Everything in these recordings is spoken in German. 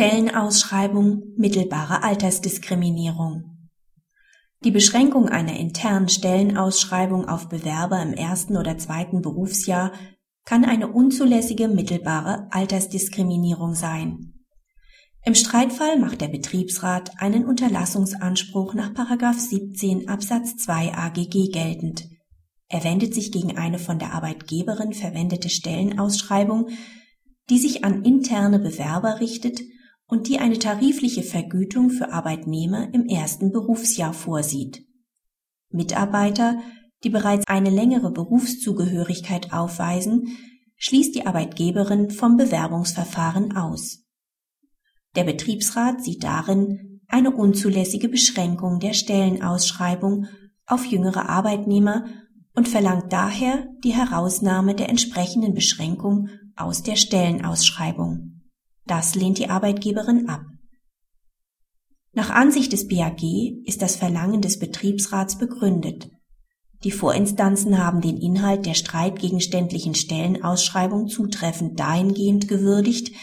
Stellenausschreibung mittelbare Altersdiskriminierung. Die Beschränkung einer internen Stellenausschreibung auf Bewerber im ersten oder zweiten Berufsjahr kann eine unzulässige mittelbare Altersdiskriminierung sein. Im Streitfall macht der Betriebsrat einen Unterlassungsanspruch nach 17 Absatz 2 AGG geltend. Er wendet sich gegen eine von der Arbeitgeberin verwendete Stellenausschreibung, die sich an interne Bewerber richtet und die eine tarifliche Vergütung für Arbeitnehmer im ersten Berufsjahr vorsieht. Mitarbeiter, die bereits eine längere Berufszugehörigkeit aufweisen, schließt die Arbeitgeberin vom Bewerbungsverfahren aus. Der Betriebsrat sieht darin eine unzulässige Beschränkung der Stellenausschreibung auf jüngere Arbeitnehmer und verlangt daher die Herausnahme der entsprechenden Beschränkung aus der Stellenausschreibung. Das lehnt die Arbeitgeberin ab. Nach Ansicht des BAG ist das Verlangen des Betriebsrats begründet. Die Vorinstanzen haben den Inhalt der streitgegenständlichen Stellenausschreibung zutreffend dahingehend gewürdigt,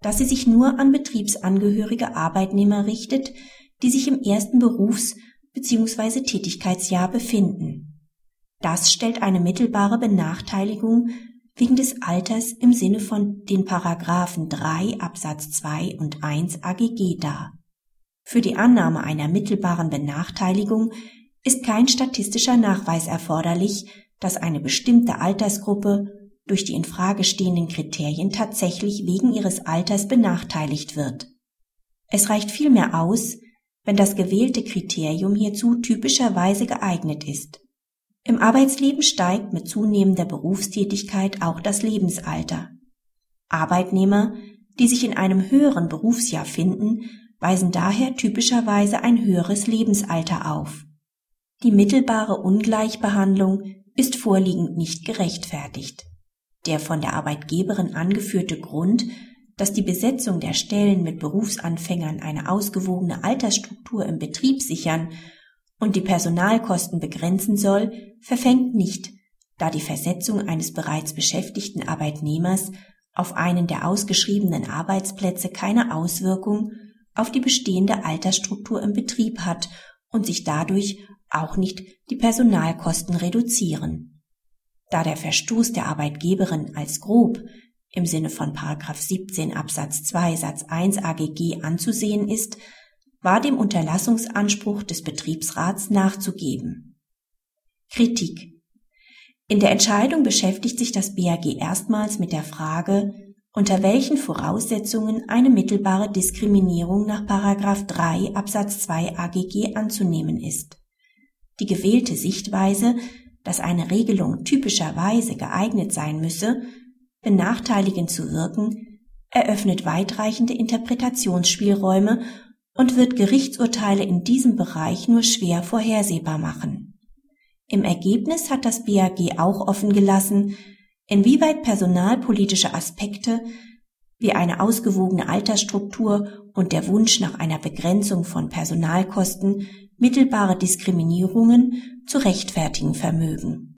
dass sie sich nur an betriebsangehörige Arbeitnehmer richtet, die sich im ersten Berufs- bzw. Tätigkeitsjahr befinden. Das stellt eine mittelbare Benachteiligung wegen des Alters im Sinne von den Paragraphen 3 Absatz 2 und 1 AGG dar. Für die Annahme einer mittelbaren Benachteiligung ist kein statistischer Nachweis erforderlich, dass eine bestimmte Altersgruppe durch die in Frage stehenden Kriterien tatsächlich wegen ihres Alters benachteiligt wird. Es reicht vielmehr aus, wenn das gewählte Kriterium hierzu typischerweise geeignet ist. Im Arbeitsleben steigt mit zunehmender Berufstätigkeit auch das Lebensalter. Arbeitnehmer, die sich in einem höheren Berufsjahr finden, weisen daher typischerweise ein höheres Lebensalter auf. Die mittelbare Ungleichbehandlung ist vorliegend nicht gerechtfertigt. Der von der Arbeitgeberin angeführte Grund, dass die Besetzung der Stellen mit Berufsanfängern eine ausgewogene Altersstruktur im Betrieb sichern und die Personalkosten begrenzen soll, verfängt nicht, da die Versetzung eines bereits beschäftigten Arbeitnehmers auf einen der ausgeschriebenen Arbeitsplätze keine Auswirkung auf die bestehende Altersstruktur im Betrieb hat und sich dadurch auch nicht die Personalkosten reduzieren. Da der Verstoß der Arbeitgeberin als grob im Sinne von 17 Absatz 2 Satz 1 AGG anzusehen ist, war dem Unterlassungsanspruch des Betriebsrats nachzugeben. Kritik In der Entscheidung beschäftigt sich das BAG erstmals mit der Frage, unter welchen Voraussetzungen eine mittelbare Diskriminierung nach 3 Absatz 2 AGG anzunehmen ist. Die gewählte Sichtweise, dass eine Regelung typischerweise geeignet sein müsse, benachteiligend zu wirken, eröffnet weitreichende Interpretationsspielräume und wird Gerichtsurteile in diesem Bereich nur schwer vorhersehbar machen. Im Ergebnis hat das BAG auch offen gelassen, inwieweit personalpolitische Aspekte wie eine ausgewogene Altersstruktur und der Wunsch nach einer Begrenzung von Personalkosten mittelbare Diskriminierungen zu rechtfertigen vermögen